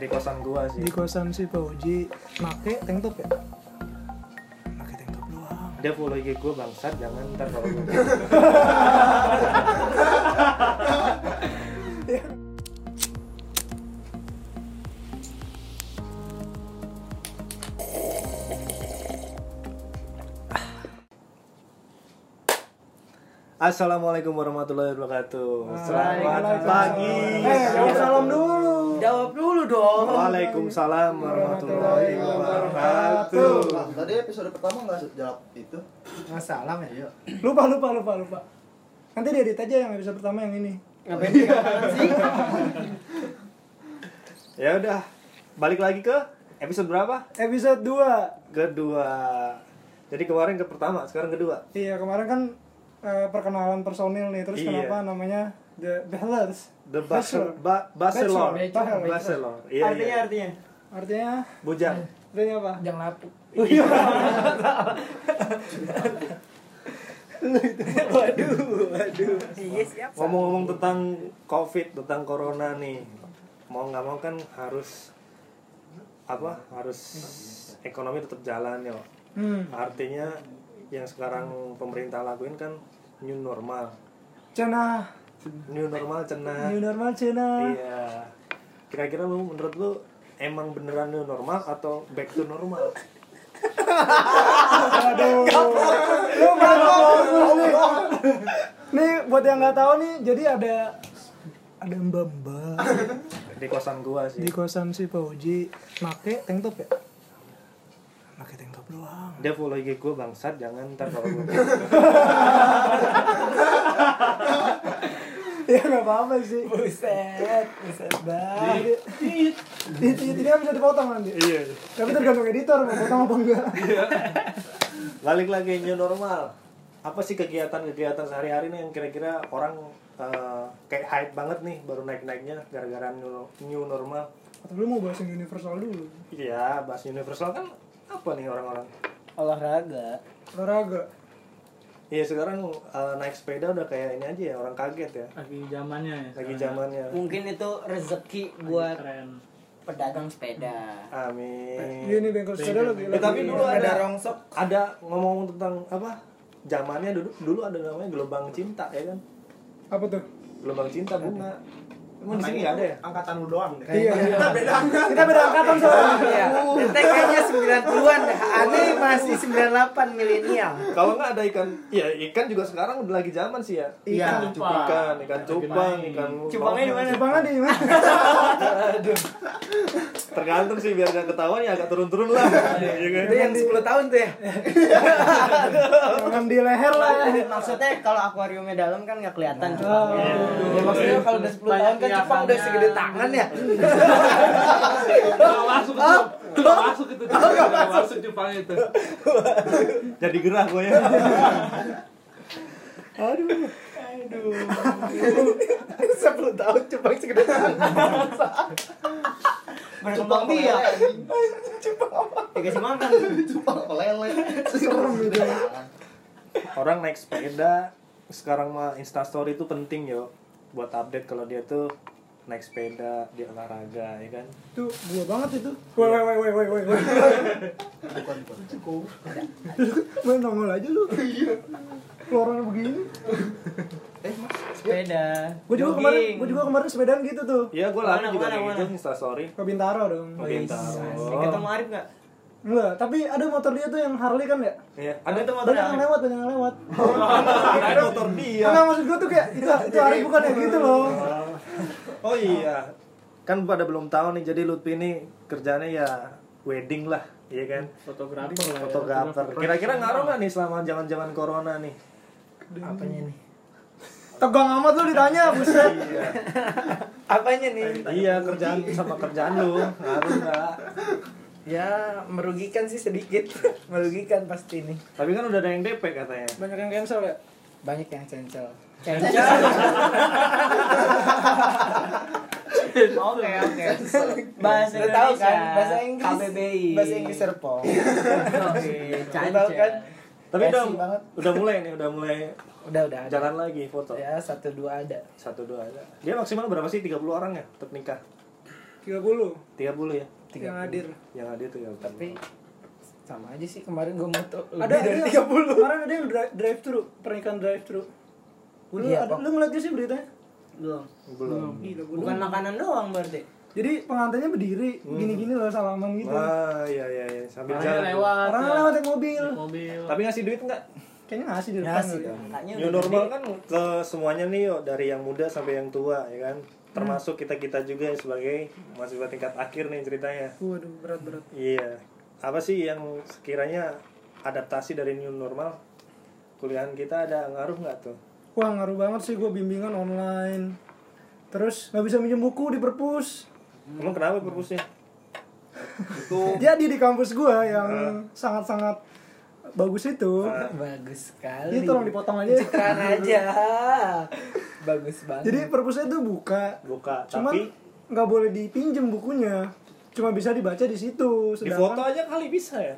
di kosan gua sih. Di kosan si Pak Uji make tank top ya? Make tank top doang. Dia follow IG gua bangsat jangan ntar kalau Assalamualaikum warahmatullahi wabarakatuh. Selamat pagi. eh jawab salam dulu Jawab dulu dong. Waalaikumsalam warahmatullahi wabarakatuh. Nah, tadi episode pertama nggak jawab itu. Nggak salam ya? Iya. lupa lupa lupa lupa nanti diedit aja yang episode pertama yang ini Ngapain pegangan sih? Ya udah, balik lagi ke episode berapa? episode 2 Kedua. Jadi kemarin ke pertama, sekarang kedua. iya kemarin kan eh, perkenalan personil nih terus Iya. kenapa namanya The Bachelors The Bachelor, ba Bachelor, Bachelor. Bachelor. Iya, artinya iya. artinya. artinya Bujang. artinya apa Jangan lapuk. Waduh, waduh. Iya siap. Ngomong-ngomong tentang COVID, tentang corona nih, mau nggak mau kan harus apa? Harus ekonomi tetap jalan ya. Hmm Artinya yang sekarang pemerintah lakuin kan new normal. Cina New normal cenah. new normal Cina Iya. Kira-kira lu menurut lu emang beneran new normal atau back to normal? Aduh. Lu bagus nih. Nih buat yang nggak tahu nih, jadi ada ada mbak mbak Di kosan gua sih. di kosan si Pak Uji make tank top ya. Make tank top doang. Dia follow IG gua bangsat, jangan ntar kalau gua Ya nggak apa-apa sih. Buset, buset banget. Ini ini kan bisa dipotong nanti. Iya. Tapi tergantung editor mau potong apa enggak. Balik lagi new normal. Apa sih kegiatan-kegiatan sehari-hari nih yang kira-kira orang eh, kayak hype banget nih baru naik-naiknya gara-gara new, new normal? Atau lu mau bahas yang universal dulu? Iya, bahas universal kan apa nih orang-orang? Olahraga. Olahraga. Iya sekarang eh, naik sepeda udah kayak ini aja ya orang kaget ya. lagi zamannya ya Lagi sekarang. zamannya. Mungkin itu rezeki buat keren pedagang sepeda. Amin. Iya nih bengkel sepeda lagi. Ya, tapi dulu Sepeda ada rongsok. ada ngomong tentang apa? Zamannya dulu dulu ada namanya gelombang cinta ya kan? apa tuh? Gelombang cinta bunga. Emang di sini nggak ada ya? Angkatan lu doang deh. Iya, iya. Kita beda angkatan soalnya. Iya. Ente kayaknya 90-an dah. Aneh masih 98 milenial. Kalau nggak ada ikan, ya ikan juga sekarang udah lagi zaman sih ya. Iya. Cupang. Ikan, ikan cupang, ikan. Cupangnya di mana? Jepangnya di mana? Tergantung sih biar nggak ketahuan ya agak turun-turun lah. Iya kan? Itu yang 10 tahun tuh ya. Jangan di leher lah. Maksudnya kalau akuariumnya dalam kan nggak kelihatan Oh. cupangnya. Ya maksudnya kalau udah 10 tahun kan cupang udah segede tangan ya. Nggak masuk itu Nggak masuk itu Nggak masuk Jepang itu Jadi gerah gue ya. Aduh. 10 tahun cupang segede tangan. Cupang dia. Dikasih makan. Cupang apa lele. Serem. Orang naik sepeda sekarang mah instastory itu penting yo buat update kalau dia tuh naik sepeda di olahraga ya kan Itu gua banget itu. Woi woi woi woi woi woi. Bukan bukan. Main nongol aja lu. Keluaran begini. Sepeda. Gua juga kemarin, gua juga kemarin sepedaan gitu tuh. Iya, gue lari juga mana, kayak gitu mana? instastory. Ke Bintaro dong. Oh, Bintaro. Ketemu Arif nggak? Enggak, tapi ada motor dia tuh yang Harley kan ya? Iya, Ada itu motor Banyak yang lewat, banyak yang lewat. ada motor dia. Enggak maksud gua tuh kayak itu itu Harley bukan yang gitu loh. Oh iya. Kan pada belum tahu nih, jadi Lutfi ini kerjanya ya wedding lah, iya kan? Fotografer lah ya Fotografer. Kira-kira ngaruh nggak nih selama zaman-zaman corona nih? Apanya nih? Tegang amat lu ditanya, buset. Iya. Apanya nih? Iya, kerjaan sama kerjaan lu. Ngaruh nggak? Ya merugikan sih sedikit. merugikan pasti nih. Tapi kan udah ada yang DP katanya. Banyak yang cancel ya? Banyak yang cancel. Cancel. Oke oke. Bahasa tahu Indonesia. kan bahasa Inggris KBBI. bahasa Inggris Serpong Oke, tahu kan Tapi udah banget. udah mulai nih, udah mulai Udah udah ada. Jalan lagi foto. Ya satu dua ada. Satu dua ada. Dia maksimal berapa sih? 30 orang ya untuk nikah? 30 30 ya? yang hadir. Yang ada tuh ya. Tapi sama aja sih kemarin gue moto Ada ada yang 30. Kemarin ada yang dri- drive thru, pernikahan drive thru. Lu Iya, ada, lu ngeliat gak sih beritanya? belum. belum. Gila, Bukan makanan doang berarti. Jadi pengantinnya berdiri, Hmm. gini-gini loh salaman gitu. Ah, iya iya iya sambil Orangnya jalan. lewat. Orang ya. lewat naik mobil. Naik mobil. Tapi ngasih duit enggak? Kayaknya ngasih di depan. Ngasih. Kakaknya New normal kan ke semuanya nih yo, dari yang muda sampai yang tua ya kan. Termasuk kita-kita juga sebagai mahasiswa tingkat akhir nih ceritanya. Waduh, berat-berat. Iya. Apa sih yang sekiranya adaptasi dari new normal? Kuliahan kita ada ngaruh nggak tuh? Wah, ngaruh banget sih gue bimbingan online. Terus nggak bisa minjem buku di perpus. Emang kenapa perpusnya? Jadi di kampus gue yang sangat-sangat bagus itu. bagus sekali. Ini tolong dipotong aja. Citraan aja. bagus banget. Jadi perpusnya tuh buka. Buka, Cuman tapi nggak boleh dipinjem bukunya. Cuma bisa dibaca di situ. di Sedangkan foto aja kali bisa ya?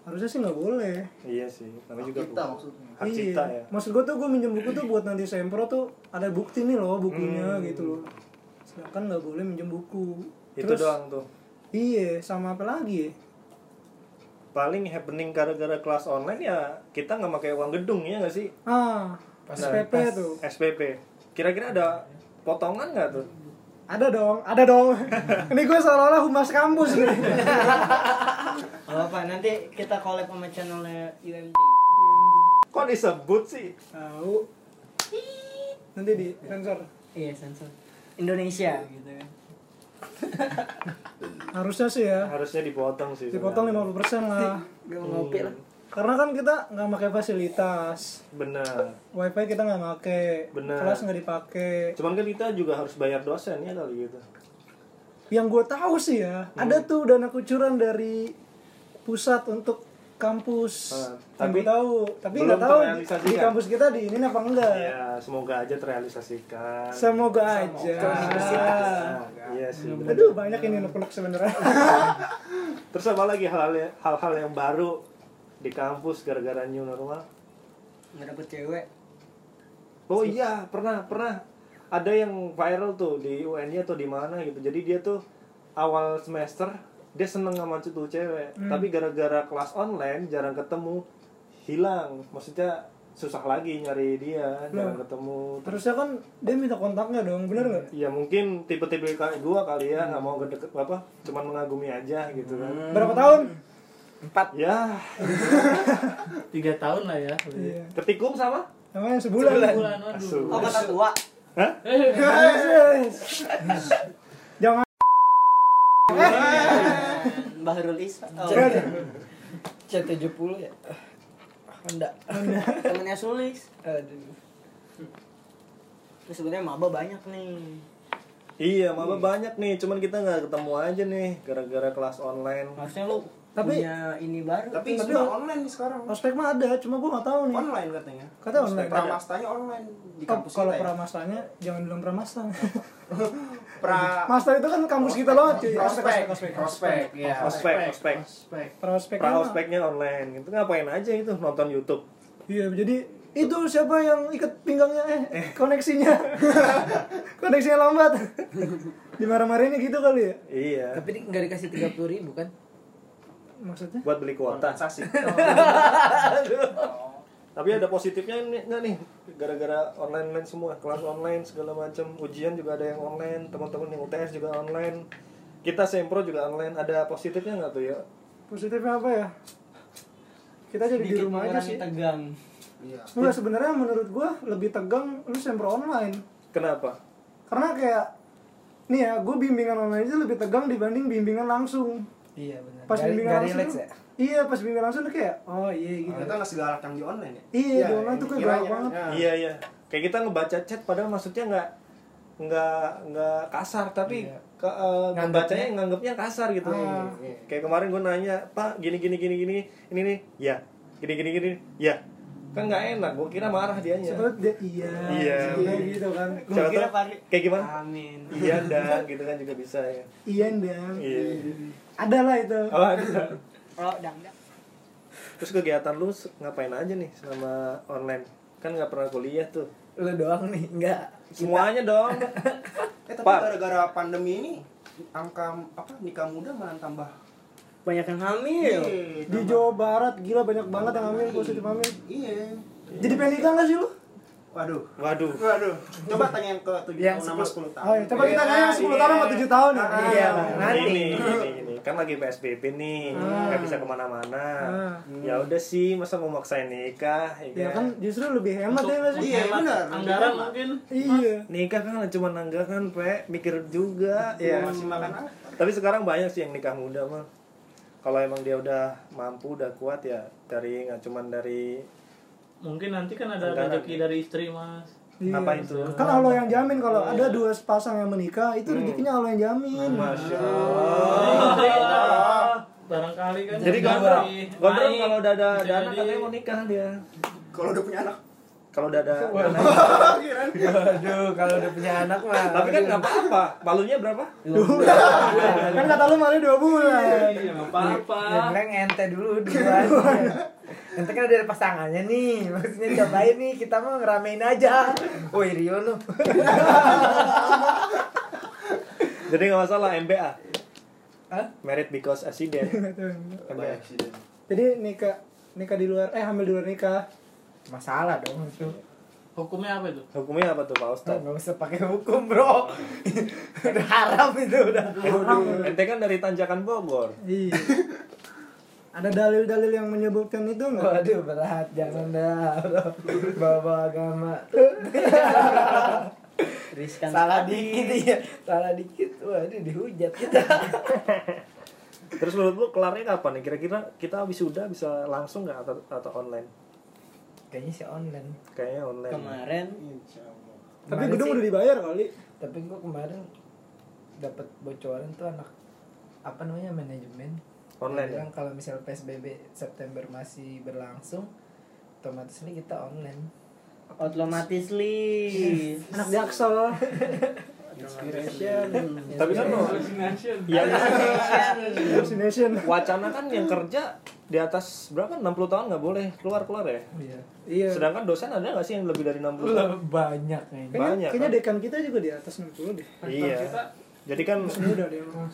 harusnya sih nggak boleh. Iya sih, namanya juga Kita maksudnya. hak cipta Iya. ya. Maksud gue tuh gue minjem buku tuh buat nanti sempro tuh ada bukti nih loh bukunya Hmm. gitu loh. Sedangkan nggak boleh minjem buku. Itu doang tuh. Iya, sama apa lagi ya? Paling happening gara-gara kelas online ya kita nggak pakai uang gedung ya nggak sih? Ah, Pas- SPP tuh. SPP. Kira-kira ada potongan nggak tuh? Ada dong, ada dong. Ini gue seolah-olah humas kampus nih. Gak apa nanti kita collab sama channelnya UMT. Kok disebut sih? Tahu. Nanti di sensor. Iya sensor. Indonesia gitu kan. Harusnya sih ya. Harusnya dipotong sih. Dipotong sebenarnya. 50% lah. Gak mau ngopi lah. Karena kan kita nggak pakai fasilitas. Benar. Wifi kita nggak pakai. Benar. Kelas nggak dipakai. Cuman kan kita juga harus bayar dosen ya kali gitu. Yang gue tahu sih ya, ada tuh dana kucuran dari pusat untuk kampus. Ah, Yang tapi tahu, tapi nggak tahu di, kampus kita di ini apa enggak. Ya, semoga aja terrealisasikan. Semoga aja. Nah, iya sih. Aduh banyak ini unek-unek sebenarnya. Terus apa lagi hal hal-hal yang baru di kampus gara-gara new normal? Nggak dapet cewek. Oh iya, pernah pernah ada yang viral tuh di UN-nya atau di mana gitu. Jadi dia tuh awal semester dia seneng sama tuh cewek, tapi gara-gara kelas online jarang ketemu, hilang. Maksudnya susah lagi nyari dia, jarang ketemu. Terusnya kan dia minta kontaknya dong, bener nggak? Ya mungkin tipe-tipe kayak gua kali ya nggak mau deket apa, cuman mengagumi aja gitu kan. Berapa tahun? Empat. Ya, Tiga tahun lah ya. Iya. ketikung sama? Namanya sebulan. Bulan, waduh. Asu. Oh kata tua. Hah? Yes. Jangan. Bahrul Isa. Oh. C70 ya. Honda. Temennya Sulis. Aduh. Terus sebenarnya maba banyak nih. Iya, maba banyak nih, cuman kita nggak ketemu aja nih gara-gara kelas online. Harusnya lu Tapi- punya ini baru. Tapi Tapi- sudah online nih sekarang. Ospek mah ada, cuma gue nggak tahu nih. Online katanya. Katanya online. Pramastanya online di Oh, kampus kalau kita ya. pramastanya jangan bilang pramasta. Pra Masta itu kan kampus kita loh, cuy. prospek, ospek, prospek, ya. Ospek, ospek. Prospek. Praospek. Pra-ospeknya online. Itu ngapain aja itu nonton YouTube. Iya, jadi itu siapa yang ikat pinggangnya eh, eh koneksinya koneksinya lambat dimarah-marahinnya gitu kali ya Iya. Tapi nggak dikasih 30 ribu kan? Maksudnya Buat beli kuota. Transaksi. Tapi ada positifnya nih nggak nih? Gara-gara online online semua, kelas online segala macam, ujian juga ada yang online, teman-teman yang UTS juga online. Kita sempro juga online. Ada positifnya nggak tuh ya? positifnya apa ya kita jadi di Sedikit rumah aja sih tegang. Iya. Enggak sebenarnya menurut gua lebih tegang lu sempro online Kenapa? karena kayak nih ya gue bimbingan online itu lebih tegang dibanding bimbingan langsung Iya benar. pas bimbingan langsung ya? iya pas bimbingan langsung tuh kayak oh iya gitu Kita nggak segalak yang di online ya. Iya, di online tuh kayak galak banget. Ya. Iya iya. Kayak kita ngebaca chat padahal maksudnya nggak nggak nggak kasar tapi Iya. ke, eh, Nganggapnya- ngebacanya nganggapnya kasar gitu. Ah. Kayak kemarin gue nanya, Pak gini gini gini gini ini nih, ya gini gini gini, ya kan nggak enak. Gue kira marah dianya. Sebetulnya dia iya Iya. kayak gitu kan Siapa kira pakai kayak gimana? Amin. Iya dah, gitu kan juga bisa ya. iya dong Iya. Ada lah itu Oh, ada. Oh, dangdang. Terus kegiatan lu ngapain aja nih selama online? kan nggak pernah kuliah tuh Lu doang nih, enggak. semuanya dong Eh tapi gara-gara pandemi ini angka apa nikah muda malah tambah. Banyak yang hamil. Iya, Di. Jawa Barat gila banyak banget yang hamil positif hamil. Iya. Jadi pengen nikah nggak sih lu? Waduh. waduh Waduh. Coba tanya yang ke 7 Yang tahun sama 10 tahun. Oh, iya. coba kita nanya yang 10 tahun sama 7 tahun ya. Iya, Bang. Nanti. Kan lagi PSBB nih nggak bisa ke mana-mana Ah. ya udah sih masa mau maksain nikah Ya kan justru lebih hemat ya nggak sih? Iya, benar. Anggaran mungkin. Iya. nikah kan cuma nanggakan pe mikir juga ya Masih makan apa? tapi sekarang banyak sih yang nikah muda mah kalau emang dia udah mampu udah kuat ya dari nggak cuman dari Mungkin nanti kan ada rezeki dari istri, Mas. Iya. apa itu Kan Allah yang jamin kalau ada dua pasang yang menikah itu rezekinya Allah yang jamin. masya Oh. Barangkali kan. jadi gondrong gondrong kalau udah ada, jadi- katanya mau nikah dia Kalau udah punya anak. kalau udah ada anak. Waduh, kalau udah punya anak mah. tapi kan nggak apa-apa palunya berapa kan kata lu malah dua bulan. Iya, nggak apa-apa. Yang ente dulu duluan. Ente kan ada pasangannya nih. Maksudnya cobain nih, kita mau ngeramein aja. Woi Rio lu. jadi nggak masalah MBA Hah? married because accident MBA Jadi nikah nikah di luar eh hamil di luar nikah. Masalah dong itu. Hukumnya apa itu? hukumnya apa tuh Pak Ustadz Nggak usah pakai hukum, Bro. udah haram itu udah. ente kan dari Tanjakan Bogor Iya. Ada dalil-dalil yang menyebutkan itu enggak? Waduh berat, jangan dah bawa agama. Riskan Salah dikit ya, salah dikit. Waduh dihujat kita. terus menurut lu kelarnya kapan nih kira-kira kita wisuda bisa langsung nggak atau, atau online Kayaknya sih online. kayaknya online Kemarin Tapi Kemarin gedung sih- udah dibayar kali. Tapi gua kemarin dapat bocoran tuh anak apa namanya manajemen Online ya? bilang kalau misal PSBB September masih berlangsung otomatis ini kita online otomatis li. Anak jaksel. Inspiration. tapi kan lo yang Hallucination. wacana kan yang kerja di atas berapa 60 tahun nggak boleh keluar keluar ya iya Iya. sedangkan dosen ada nggak sih yang lebih dari 60 tahun banyak kayaknya banyak, kayaknya kan? dekan kita juga di atas 60 deh. iya jadi kan Masih muda dia. emang.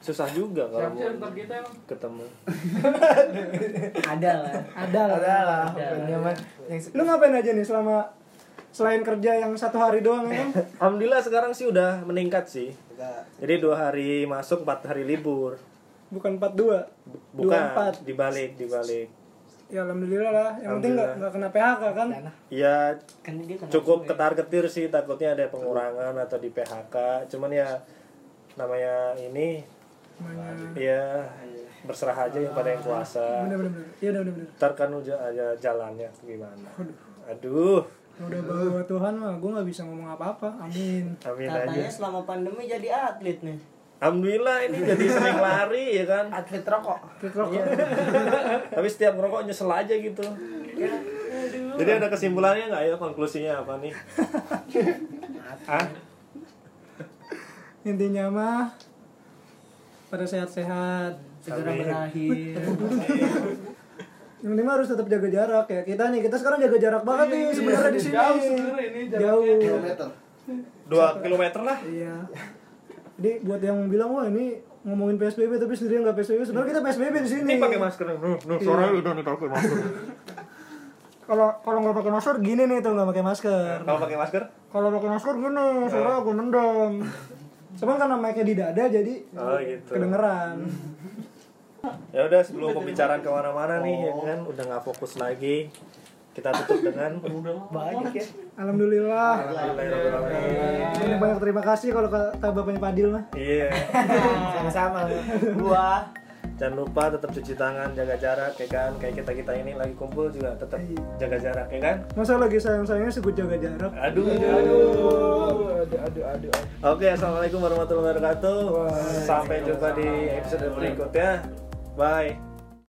susah juga kalau kita emang? ketemu Ada lah. Ada lah. ada lah se- Lu ngapain aja nih selama selain kerja yang satu hari doang ya kan? alhamdulillah sekarang sih udah meningkat sih jadi dua hari masuk empat hari libur Bukan 42. bukan 24. dibalik dibalik Ya alhamdulillah lah. Yang penting nggak nggak kena PHK kan? ya Kan kena cukup ketar ketir sih takutnya ada pengurangan atau di PHK cuman ya namanya ini Namanya. ya berserah aja yang pada yang kuasa Bener bener bener. Iya bener bener. ntar kan udah aja jalannya gimana aduh Udah bawa Tuhan mah, gue nggak bisa ngomong apa-apa. Amin. amin Katanya aja selama pandemi jadi atlet nih. alhamdulillah ini jadi sering lari ya kan atlet rokok Fit rokok. tapi setiap ngerokok nyesel aja gitu jadi ada kesimpulannya nggak ya konklusinya apa nih ah Intinya mah pada sehat-sehat. Segera berakhir. Yang penting mah harus tetap jaga jarak ya. Kita nih, kita sekarang jaga jarak banget nih sebenarnya di sini. Jauh sebenarnya ini jaraknya. Jauh. Kilometer. dua kilometer lah Iya. Jadi buat yang bilang wah ini ngomongin PSBB tapi sendiri nggak PSBB, sebenarnya kita PSBB di sini. ini pakai masker nih nuh, suara udah nih pakai masker Kalau kalau nggak pakai masker gini nih tuh nggak pakai masker. kalau pakai masker Kalau pakai masker gini, suara aku mendem. Cuman karena mic-nya di dada jadi oh gitu kedengeran. ya udah sebelum pembicaraan ke mana-mana nih ya kan udah nggak fokus lagi kita tutup dengan banyak ya Alhamdulillah. Banyak banyak terima kasih kalau kata bapaknya Padil mah. iya sama-sama Gua jangan lupa tetap cuci tangan jaga jarak ya kan kayak kita kita ini lagi kumpul juga tetap jaga jarak ya kan Masa lagi sayang-sayangnya sebut jaga jarak. aduh aduh aduh aduh aduh Oke, assalamualaikum warahmatullahi wabarakatuh. Sampai jumpa di episode berikutnya. Bye.